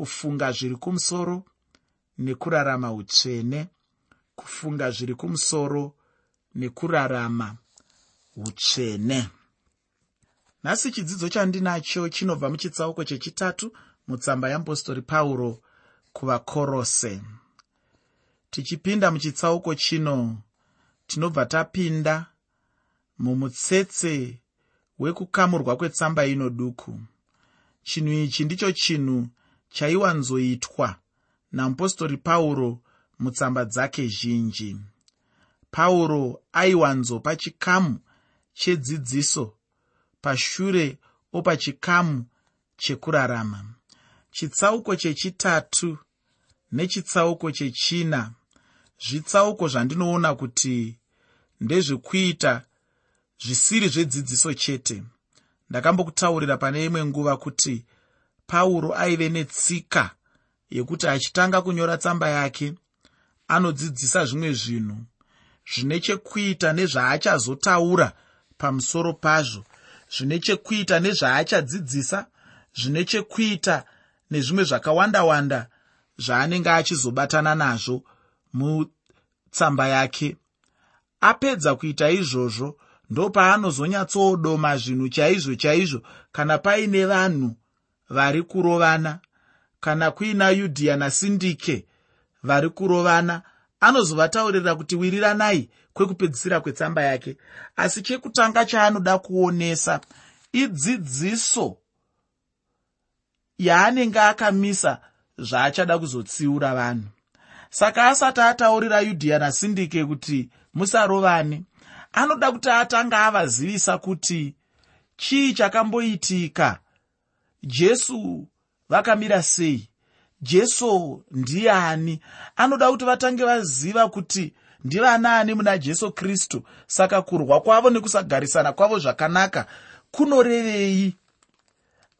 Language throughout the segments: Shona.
kufunga zviri kumusoro nekurarama utsvene kufunga zviri kumusoro nekurarama utsvene. Nhasi chidzidzo chandinacho chinobva muchitsauko chechitatu mutsamba yeapostori pauro kuvakorose. Tichipinda muchitsauko chino tinobva tapinda mumutsetse wekukamurwa kwetsamba ino duku. Chinhu ichi ndicho chinhu chaiwanzoitwa namupostori pauro mutsamba dzake zhinji. Pauro aiwanzopa chikamu chedzidziso pashure opachikamu chekurarama. Chitsauko chechitatu nechitsauko chechina. Zvitsauko zvandinoona kuti ndezvekuita zvisiri zvedzidziso chete. Ndakambokutaurira pane imwe nguva kuti pauro aive netsika yekuti achitanga kunyora tsamba yake anodzidzisa zvimwe zvinhu zvine chekuita nezvaachazotaura pamusoro pazvo zvine chekuita nezvaachadzidzisa zvine chekuita nezvimwe zvakawanda wanda zvaanenge achizobatana nazvo mutsamba yake. Apedza kuita izvozvo ndopaanozonyatsoodoma zvinhu chaizvo chaizvo kana paine vanhu vari kurovana kana kuina yudhiya nasindike vari kurovana anozovataurira kuti wiriranai kwekupedzisira kwetsamba yake. Asi chekutanga chaanoda kuonesa idzidziso yaanenge akamisa zvaachada kuzotsiura vanhu. Saka asati ataurira yudhiya nasindike kuti musarovane anoda kuti atanga avazivisa kuti chii chakamboitika jesu vakamira sei? Jesu ndiani? Anoda kuti vatange vaziva kuti ndivanaani muna jesu kristu. Saka kurwa kwavo nekusagarisana kwavo zvakanaka kunorevei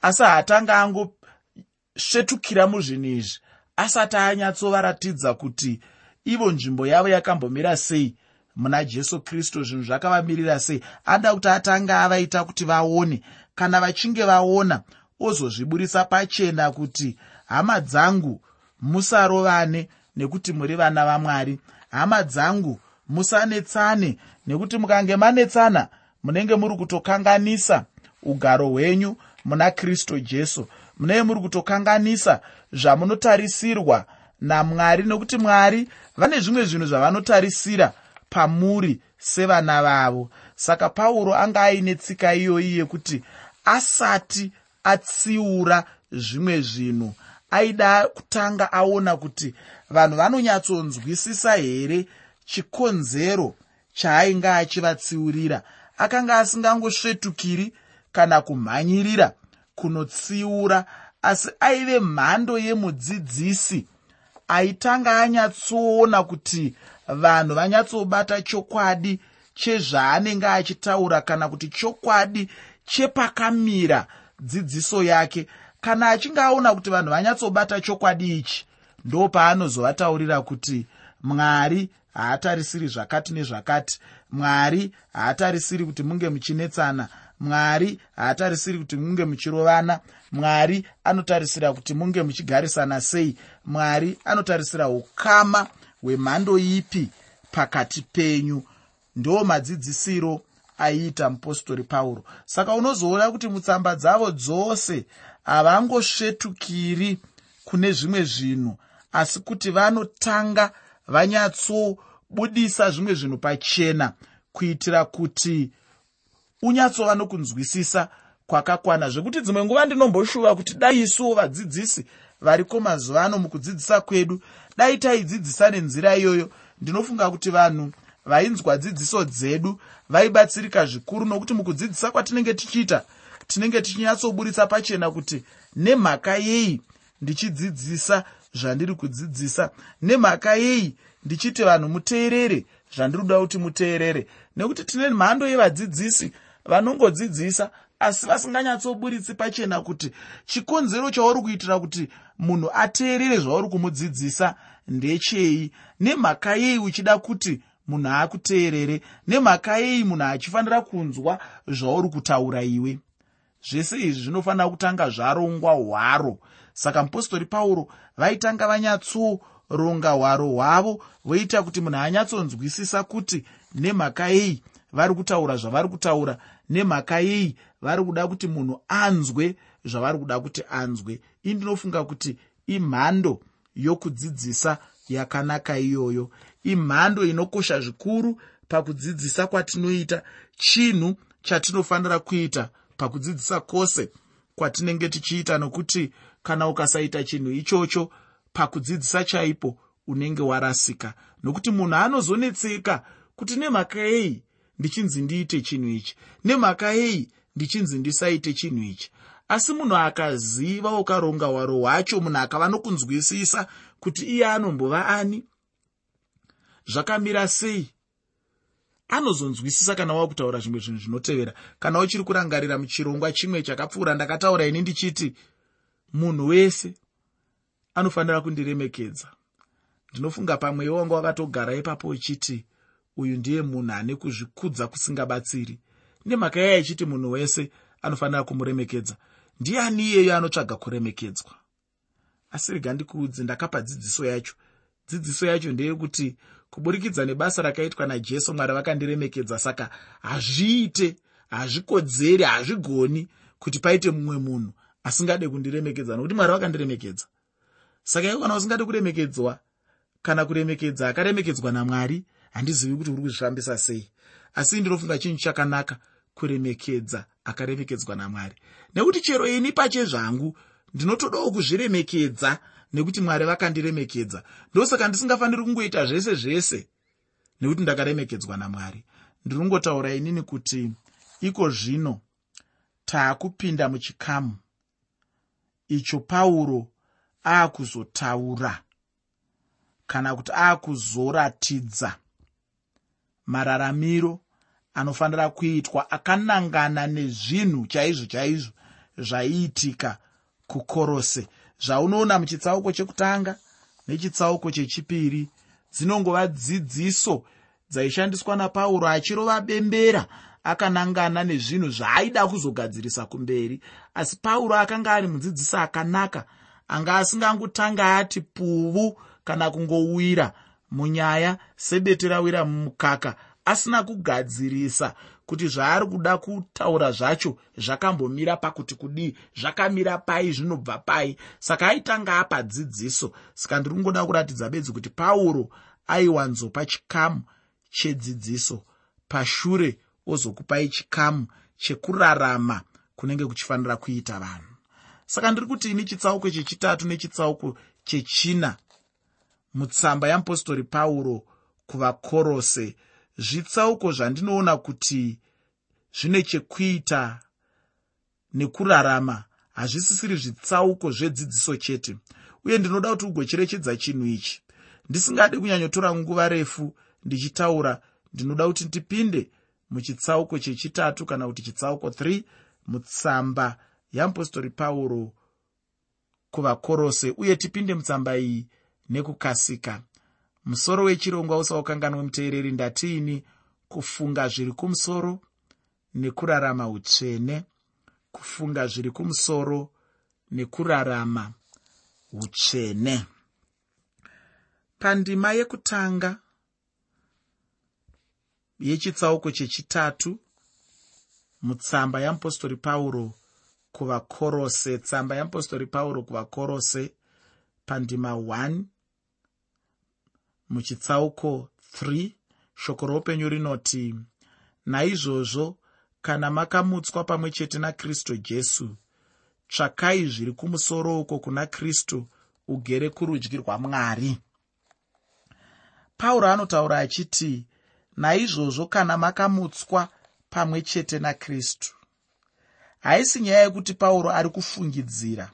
asi haatanga angosvetukira muzvinhu izvi. Asati anyatsovaratidza kuti ivo nzvimbo yavo yakambomira sei muna jesu kristu zvinhu zvakavamirira sei. Anoda kuti atanga avaita kuti vaone. Kana vachinge vaona ozozviburisa pachena kuti hama dzangu musarovane nekuti muri vana vamwari hama dzangu musanetsane nekuti mukange manetsana munenge muri kutokanganisa ugaro hwenyu muna kristu jesu. Munenge muri kutokanganisa zvamunotarisirwa namwari nokuti mwari vane zvimwe zvinhu zvavanotarisira pamuri sevana vavo. Saka pauro anga aine tsika iyoyi yekuti asati atsiura zvimwe zvinhu. Aida kutanga aona kuti vanhu vanonyatsonzwisisa here chikonzero chaainge achivatsiurira. Akanga asingangosvetukiri kana kumhanyirira kunotsiura asi aive mhando yemudzidzisi. Aitanga anyatsoona kuti vanhu vanyatsobata chokwadi chezvaanenge achitaura kana kuti chokwadi chepakamira dzidziso yake. Kana achinge aona kuti vanhu vanyatsobata chokwadi ichi ndo paanozovataurira kuti mwari haatarisiri zvakati nezvakati. Mwari haatarisiri kuti munge muchinetsana. Mwari haatarisiri kuti munge muchirovana. Mwari anotarisira kuti munge muchigarisana sei. Mwari anotarisira ukama hwemhando ipi pakati penyu. Ndo madzidzisiro aiita mupostori pauro. Saka unozoona kuti mutsamba dzavo dzose havangosvetukiri kune zvimwe zvinhu asi kuti vanotanga vanyatsobudisa zvimwe zvinhu pachena kuitira kuti unyatsova nokunzwisisa kwakakwana. Zvekuti dzimwe nguva ndinomboshuva kuti dai isuwo vadzidzisi variko mazuva ano mukudzidzisa kwedu. Dai taidzidzisa nenzira iyoyo. Ndinofunga kuti vanhu vainzwa dzidziso dzedu vaibatsirika zvikuru nokuti mukudzidzisa kwatinenge tichiita tinenge tichinyatsoburitsa pachena kuti nemhaka yei ndichidzidzisa zvandiri kudzidzisa nemhaka yei ndichiti vanhu muteerere zvandiri kuda kuti muteerere. Nekuti tine mhando yevadzidzisi vanongodzidzisa asi vasinganyatsoburitsi pachena kuti chikonzero chauri kuitira kuti munhu ateerere zvauri kumudzidzisa ndechei nemhaka yei uchida kuti munhu akuteerere nemhaka yei munhu achifanira kunzwa zvauri kutaura iwe. Zvese izvi zvinofanira kutanga zvarongwa hwaro. Saka mupostori pauro vaitanga vanyatsoronga hwaro hwavo voita kuti munhu anyatsonzwisisa kuti nemhaka yei vari kutaura zvavari kutaura nemhaka yei vari kuda kuti munhu anzwe zvavari kuda kuti anzwe. Ii ndinofunga kuti imhando yokudzidzisa yakanaka iyoyo imhando inokosha zvikuru pakudzidzisa kwatinoita chinhu chatinofanira kuita pakudzidzisa kwose kwatinenge tichiita nokuti kana ukasaita chinhu ichocho pakudzidzisa chaipo unenge warasika. Nokuti munhu anozonetseka kuti nemhaka yei ndichinzi ndiite chinhu ichi nemhaka yei ndichinzi ndisaite chinhu ichi. Asi munhu akaziva ukaronga hwaro hwacho munhu akava nokunzwisisa kuti iye anombova ani zvakamira sei? Anozonzwisisa kana wakutaura zvimwe zvinhu zvinotevera? Kana uchiri kurangarira muchirongwa chimwe chakapfuura ndakataura ini ndichiti munhu wese anofanira kundiremekedza. Ndinofunga pamwewo wanga wakatogara ipapo uchiti uyu ndiye munhu ane kuzvikudza kusingabatsiri. Nemhaka yaya ichiti munhu wese anofanira kumuremekedza. Ndiani iyeyo anotsvaga kuremekedzwa? Asi rega ndikuudze ndakapa dzidziso yacho dzidziso yacho ndeyekuti kuburikidza nebasa rakaitwa najesu mwari vakandiremekedza saka hazviite hazvikodzeri hazvigoni kuti paite mumwe munhu asingade kundiremekedza nokuti mwari vakandiremekedza. Saka iwe kana usingade kuremekedzwa kana kuremekedza akaremekedzwa namwari handizivi kuti uri kuzvifambisa sei. Asi ndinofunga chinhu chakanaka kuremekedza akaremekedzwa namwari. Nekuti chero ini pache zvangu ndinotodawo kuzviremekedza nekuti mwari vakandiremekedza. Ndosaka ndisingafaniri kungoita zvese zvese nekuti ndakaremekedzwa namwari ndiri kungotaura inini kuti iko zvino taakupinda muchikamu. Icho pauro aakuzotaura kana kuti aakuzoratidza mararamiro anofanira kuitwa akanangana nezvinhu chaizvo chaizvo zvaiitika kukorose zvaunoona muchitsauko chekutanga nechitsauko chechipiri. Dzinongova dzidziso dzaishandiswa napauro achirova bembera akanangana nezvinhu zvaaida kuzogadzirisa kumberi. Asi pauro akanga ari mudzidzisi akanaka anga asingangotanga ati puvu kana kungowira munyaya sebete rawira mumukaka asina kugadzirisa kuti zvaari kuda kutaura zvacho zvakambomira pakuti kudii? Zvakamira pai zvinobva pai? Saka aitanga apa dzidziso. Saka ndiri kungoda kuratidza bedzi kuti pauro aiwanzopa chikamu chedzidziso. Pashure ozokupai chikamu chekurarama kunenge kuchifanira kuita vanhu. Saka ndiri kuti ini chitsauko chechitatu nechitsauko chechina. Mutsamba yeapostori pauro kuvakorose zvitsauko zvandinoona kuti zvine chekuita nekurarama hazvisisiri zvitsauko zvedzidziso chete. Uye ndinoda kuti ugocherechedza chinhu ichi. Ndisingadi kunyanyotora nguva refu ndichitaura ndinoda kuti ndipinde muchitsauko chechitatu kana kuti chitsauko 3 mutsamba yeapostori pauro kuvakorose uye tipinde mutsamba iyi nekukasika musoro wechirongwa usaukanganwe muteereri ndatiini kufunga zviri kumusoro nekurarama utsvene kufunga zviri kumusoro nekurarama utsvene. Pandima yekutanga yechitsauko chechitatu mutsamba yeapostori pauro kuvakorose tsamba yeapostori pauro kuvakorose pandima 1 muchitsauko 3 shoko roupenyu rinoti naizvozvo kana makamutswa pamwe chete nakristu jesu tsvakai zviri kumusoro uko kuna kristu ugere kurudyi rwamwari. Pauro anotaura achiti naizvozvo kana makamutswa pamwe chete nakristu. Haisi nyaya yekuti pauro ari kufungidzira.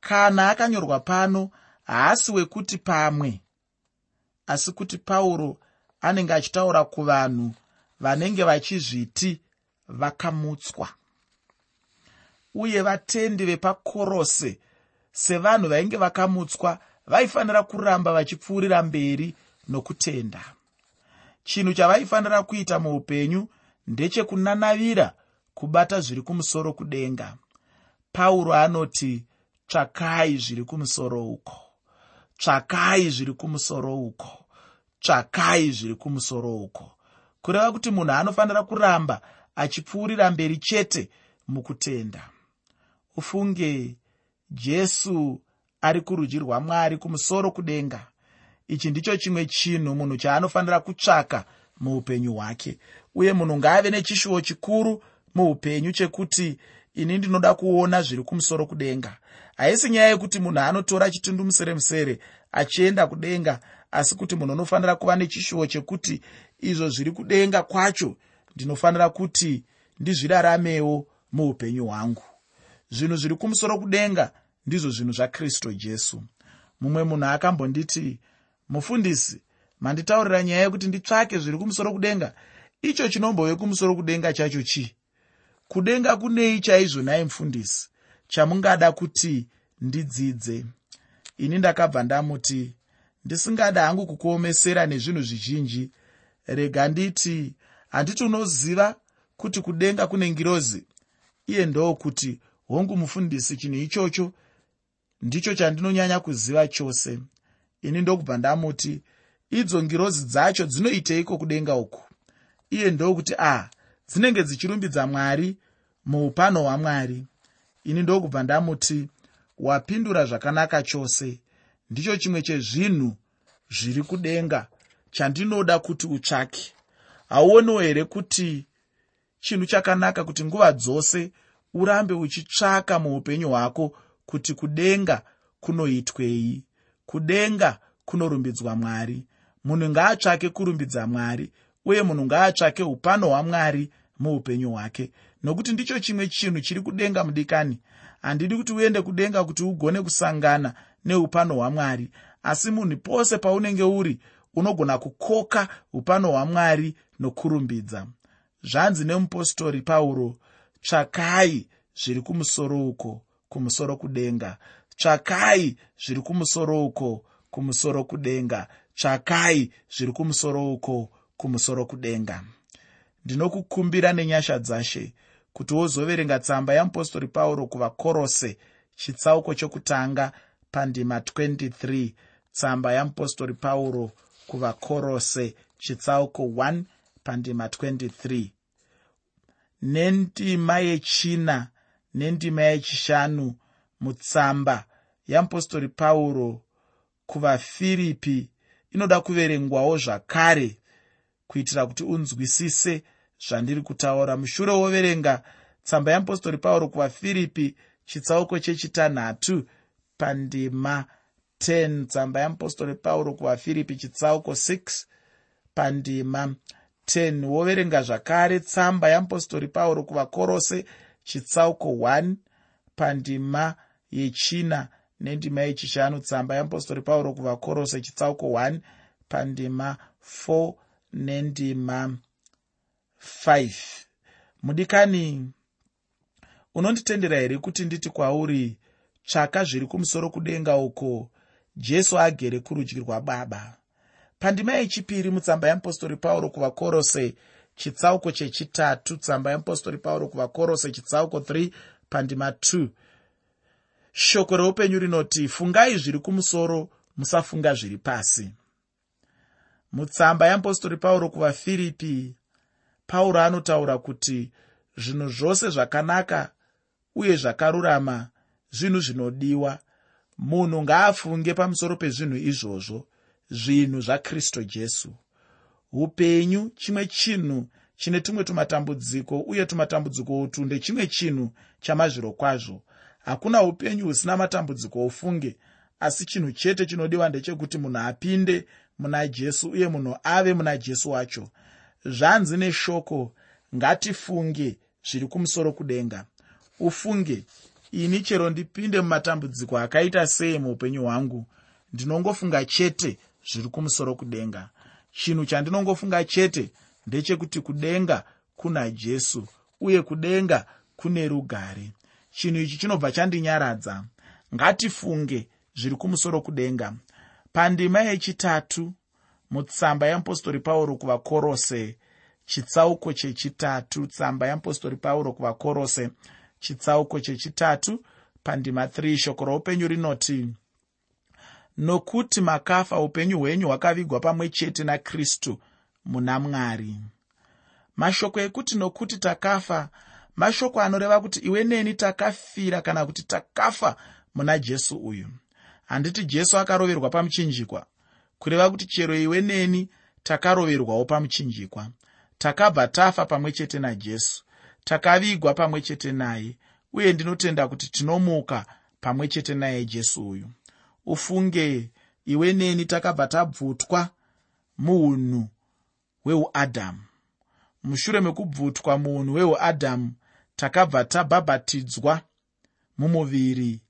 Kana akanyorwa pano haasi wekuti pamwe asi kuti pauro anenge achitaura kuvanhu vanenge vachizviti vakamutswa. Uye vatendi vepakorose sevanhu vainge vakamutswa vaifanira kuramba vachipfuurira mberi nokutenda. Chinhu chavaifanira kuita muupenyu ndechekunanavira kubata zviri kumusoro kudenga. Pauro anoti tsvakai zviri kumusoro uko tsvakai zviri kumusoro uko tsvakai zviri kumusoro uko. Kureva kuti munhu anofanira kuramba achipfuurira mberi chete mukutenda. Ufunge jesu ari kurudyi rwamwari kumusoro kudenga. Ichi ndicho chimwe chinhu munhu chaanofanira kutsvaka muupenyu hwake. Uye munhu ngaave nechishuwo chikuru muupenyu chekuti ini ndinoda kuona zviri kumusoro kudenga. Haisi nyaya yekuti munhu anotora chitundumusere musere achienda kudenga asi kuti munhu unofanira kuva nechishuwo chekuti izvo zviri kudenga kwacho ndinofanira kuti ndizviraramewo muupenyu hwangu. Zvinhu zviri kumusoro kudenga ndizvo zvinhu zvakristu jesu. Mumwe munhu akambonditi mufundisi manditaurira nyaya yekuti nditsvake zviri kumusoro kudenga. Icho chinombove kumusoro kudenga chacho chii kudenga kunei chaizvo nai mufundisi chamungada kuti ndidzidze. Ini ndakabva ndamuti ndisingada hangu kukuomesera nezvinhu zvizhinji. Rega nditi handiti unoziva kuti kudenga kune ngirozi iye ndokuti hongu mufundisi chinhu ichocho ndicho chandinonyanya kuziva chose. Ini ndokubva ndamuti idzo ngirozi dzacho dzinoiteiko kudenga uku? Iye ndokuti ah, dzinenge dzichirumbidza mwari muupano hwamwari. Ini ndokubva ndamuti wapindura zvakanaka chose. Ndicho chimwe chezvinhu zviri kudenga chandinoda kuti utsvake. Hauoniwo here kuti chinhu chakanaka kuti nguva dzose urambe uchitsvaka muupenyu hwako kuti kudenga kunoitwei? Kudenga kunorumbidzwa mwari. Munhu ngaatsvake kurumbidza mwari uye munhu ngaatsvake upano hwamwari muupenyu hwake. Nokuti ndicho chimwe chinhu chiri kudenga mudikani. Handidi kuti uende kudenga kuti ugone kusangana neupano hwamwari. Asi munhu pose paunenge uri unogona kukoka upano hwamwari nokurumbidza. Zvanzi nemupostori pauro tsvakai zviri kumusoro uko kumusoro kudenga. Tsvakai zviri kumusoro uko kumusoro kudenga. Tsvakai zviri kumusoro uko kumusoro kudenga ndinokukumbira nenyasha dzashe kuti wozoverenga tsamba yamupostori pauro kuvakorose chitsauko chokutanga pandima 23 tsamba yamupostori pauro kuvakorose chitsauko 1 pandima 23 nendima yechina nendima yechishanu mutsamba yamupostori pauro kuvafiripi inoda kuverengwawo zvakare kuitira kuti unzwisise zvandiri kutaura. Mushure woverenga tsamba yamupostori pauro kuvafiripi chitsauko chechitanhatu pandima 10 tsamba yamupostori pauro kuvafiripi chitsauko 6 pandima 10 woverenga zvakare tsamba yamupostori pauro kuvakorose chitsauko 1 pandima yechina nendima yechishanu tsamba yamupostori pauro kuvakorose chitsauko 1 pandima 4 nendima 5 mudikani unonditendera here kuti nditi kwauri tsvaka zviri kumusoro kudenga uko jesu agere kurudyi rwababa. Pandima yechipiri mutsamba yeapostori pauro kuvakorose chitsauko chechitatu tsamba yeapostori pauro kuvakorose chitsauko 3 pandima 2 shoko reupenyu rinoti fungai zviri kumusoro musafunga zviri pasi. Mutsamba yeapostori pauro kuvafiripi pauro anotaura kuti zvinhu zvose zvakanaka uye zvakarurama zvinhu zvinodiwa. Munhu ngaafunge pamusoro pezvinhu izvozvo zvinhu zvakristu jesu. Upenyu chimwe chinhu chine tumwe tumatambudziko uye tumatambudziko utu ndechimwe chinhu chamazviro kwazvo. Hakuna upenyu husina matambudziko ofunge asi chinhu chete chinodiwa ndechekuti munhu apinde muna jesu uye munhu ave muna jesu wacho zvanzi neshoko ngatifunge zviri kumusoro kudenga. Ufunge ini chero ndipinde mumatambudziko akaita sei muupenyu hwangu. Ndinongofunga chete zviri kumusoro kudenga. Chinhu chandinongofunga chete ndechekuti kudenga kuna jesu uye kudenga kune rugare. Chinhu ichi chinobva chandinyaradza. Ngatifunge zviri kumusoro kudenga. Pandima yechitatu mutsamba yeapostori pauro kuvakorose chitsauko chechitatu tsamba yeapostori pauro kuvakorose chitsauko chechitatu pandima 3 shoko roupenyu rinoti nokuti makafa upenyu hwenyu hwakavigwa pamwe chete nakristu muna mwari. Mashoko ekuti nokuti takafa mashoko anoreva kuti iwe neni takafira kana kuti takafa muna jesu uyu. Handiti jesu akaroverwa pamuchinjikwa kureva kuti chero iwe neni takaroverwawo pamuchinjikwa. Takabva tafa pamwe chete najesu. Takavigwa pamwe chete naye uye ndinotenda kuti tinomuka pamwe chete naye jesu uyu. Ufunge iwe neni takabva tabvutwa muunhu hweuadhamu mushure mekubvutwa muunhu hweuadhamu takabva tabhabhatidzwa mumuviri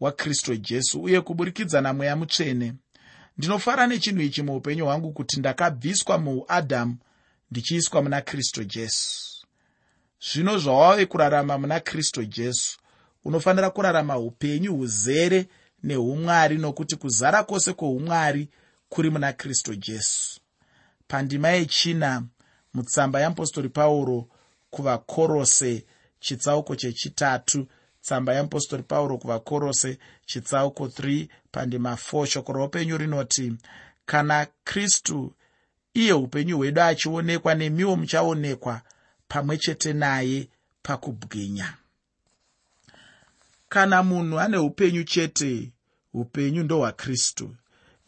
wakristu jesu uye kuburikidza namweya mutsvene ndinofara nechinhu ichi muupenyu hwangu kuti ndakabviswa muuadhamu ndichiiswa muna kristu jesu. Zvino zvawave kurarama muna kristu jesu unofanira kurarama upenyu huzere neumwari nokuti kuzara kwose kwoumwari kuri muna kristu jesu. Pandima yechina mutsamba yeapostori pauro kuvakorose chitsauko chechitatu tsamba yeapostori pauro kuvakorose chitsauko 3 pandima 4 shoko roupenyu rinoti kana kristu iye upenyu hwedu achionekwa nemiwo muchaonekwa pamwe chete naye pakubwinya. Kana munhu ane upenyu chete upenyu ndohwakristu.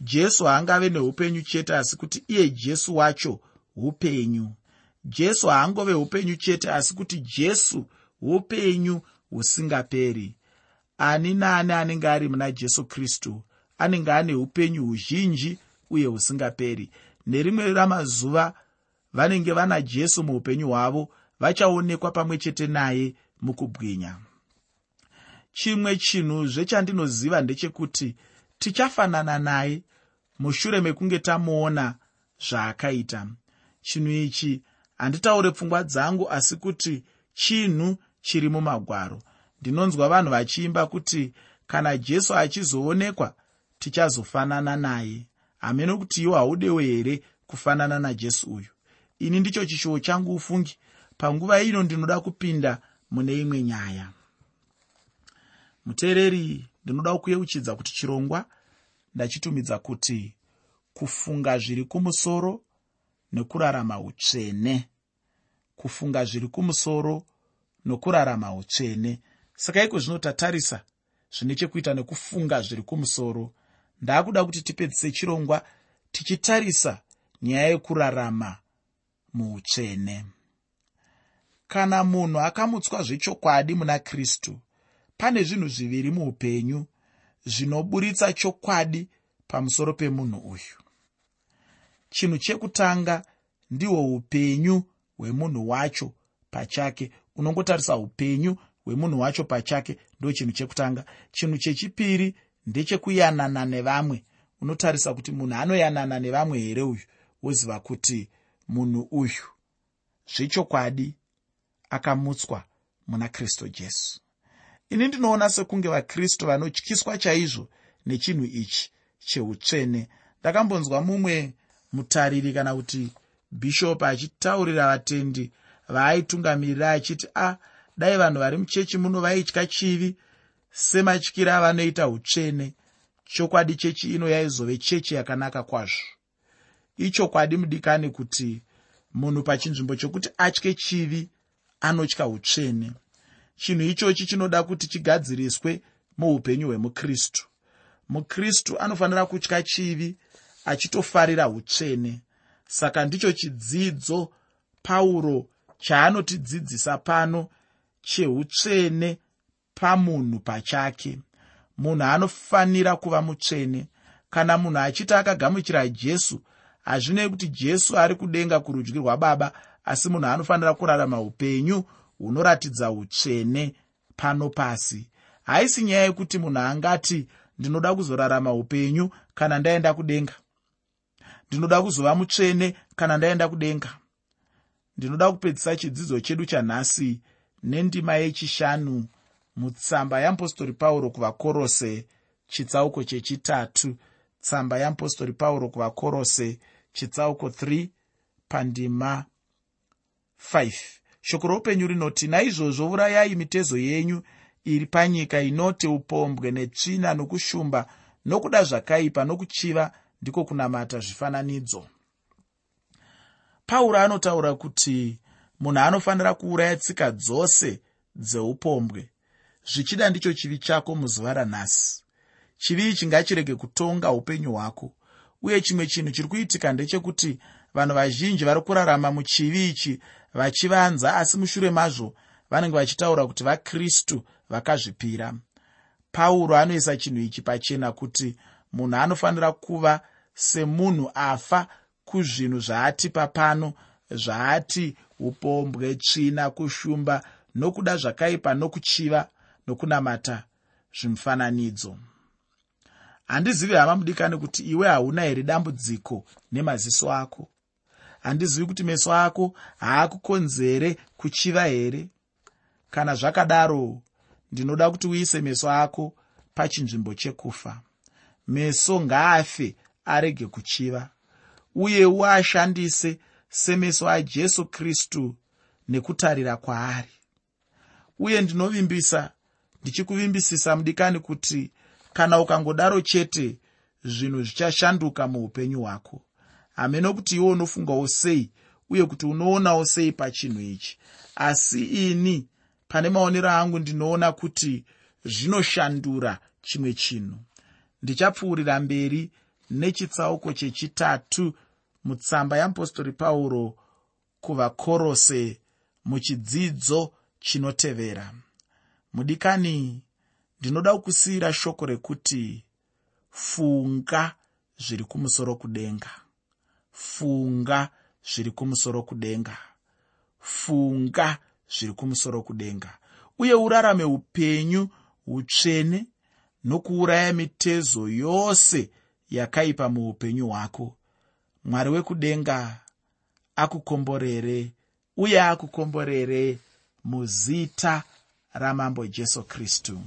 Jesu haangave neupenyu chete asi kuti iye jesu wacho upenyu. Jesu haangove upenyu chete asi kuti jesu upenyu husingaperi ani naani anenge ari muna jesu kristu anenge ane upenyu huzhinji uye husingaperi nerimwe ramazuva vanenge vana jesu muupenyu hwavo vachaonekwa pamwe chete naye mukubwinya. Chimwe chinhuzve chandinoziva ndechekuti tichafanana naye mushure mekunge tamuona zvaakaita. Chinhu ichi handitaure pfungwa dzangu asi kuti chinhu chiri mumagwaro. Ndinonzwa vanhu vachiimba kuti kana jesu achizoonekwa tichazofanana naye. Hamene kuti iwo haudewo here kufanana najesu uyu? Ini ndicho chishuwo changu ufungi. Panguva ino ndinoda kupinda mune imwe nyaya. Muteereri ndinoda kuyeuchidza kuti chirongwa ndachitumidza kuti kufunga zviri kumusoro nekurarama utsvene. Kufunga zviri kumusoro nokurarama utsvene. Saka iko zvino tatarisa zvine chekuita nekufunga zviri kumusoro. Ndaakuda kuti tipedzise chirongwa tichitarisa nyaya yekurarama muutsvene. Kana munhu akamutswa zvechokwadi muna kristu pane zvinhu zviviri muupenyu zvinoburitsa chokwadi pamusoro pemunhu uyu. Chinhu chekutanga ndihwo upenyu hwemunhu wacho pachake unongotarisa upenyu hwemunhu wacho pachake ndo chinhu chekutanga. Chinhu chechipiri ndechekuyanana nevamwe. Unotarisa kuti munhu anoyanana nevamwe here uyu? Woziva kuti munhu uyu zvechokwadi akamutswa muna kristu jesu. Ini ndinoona sekunge vakristu vanotyiswa chaizvo nechinhu ichi cheutsvene. Ndakambonzwa mumwe mutariri kana kuti bhishop achitaurira vatendi vaaitungamirira achiti a ah, dai vanhu vari muchechi muno vaitya chivi? Sematyira avanoita utsvene. Chokwadi chechi ino yaizove chechi yakanaka kwazvo. Ichokwadi mudikani kuti munhu pachinzvimbo chokuti atye chivi anotya utsvene. Chinhu ichochi chinoda kuti chigadziriswe muupenyu hwemukristu. Mukristu anofanira kutya chivi achitofarira utsvene. Saka ndicho chidzidzo pauro chaanotidzidzisa pano cheutsvene pamunhu pachake. Munhu anofanira kuva mutsvene. Kana munhu achiti akagamuchira jesu hazvinei kuti jesu ari kudenga kurudyi rwababa asi munhu anofanira kurarama upenyu hunoratidza utsvene pano pasi. Haisi nyaya yekuti munhu angati ndinoda kuzorarama upenyu kana ndaenda kudenga. Ndinoda kuzova mutsvene kana ndaenda kudenga ndinoda kupedzisa chidzidzo chedu chanhasi nendima yechishanu mutsamba yeapostori pauro kuvakorose chitsauko chechitatu tsamba yeapostori pauro kuvakorose chitsauko 3 pandima 5 shoko roupenyu rinoti naizvozvo urayai mitezo yenyu iri panyika inoti upombwe netsvina nokushumba nokuda zvakaipa nokuchiva ndiko kunamata zvifananidzo pauro anotaura kuti munhu anofanira kuuraya tsika dzose dzeupombwe zvichida ndicho chivi chako muzuva ranhasi. Chivi ichi ngachirege kutonga upenyu hwako. Uye chimwe chinhu chiri kuitika ndechekuti vanhu vazhinji vari kurarama muchivi ichi vachivanza asi mushure mazvo vanenge vachitaura kuti vakristu vakazvipira. Pauro anoisa chinhu ichi pachena kuti munhu anofanira kuva semunhu afa kuzvinhu zvaatipa pano zvaati upombwe tsvina kushumba nokuda zvakaipa nokuchiva nokunamata zvimufananidzo. Handizivi hama mudikani kuti iwe hauna here dambudziko nemaziso ako? Handizivi kuti meso ako haakukonzere kuchiva here? Kana zvakadaro ndinoda kuti uise meso ako pachinzvimbo chekufa. Meso ngaafe arege kuchiva uye uashandise semeso ajesu kristu nekutarira kwaari. Uye ndinovimbisa ndichikuvimbisisa mudikani kuti kana ukangodaro chete zvinhu zvichashanduka muupenyu hwako. Hameno kuti iwe unofungawo sei uye kuti unoonawo sei pachinhu ichi. Asi ini pane maonero angu ndinoona kuti zvinoshandura chimwe chinhu. Ndichapfuurira mberi nechitsauko chechitatu mutsamba yamupostori pauro kuvakorose muchidzidzo chinotevera. Mudikani ndinoda kukusiyira shoko rekuti funga zviri kumusoro kudenga. Funga zviri kumusoro kudenga. Funga zviri kumusoro kudenga. Uye urarame upenyu utsvene nokuuraya mitezo yose yakaipa muupenyu hwako mwari wekudenga akukomborere uye akukomborere muzita ramambo jesu kristu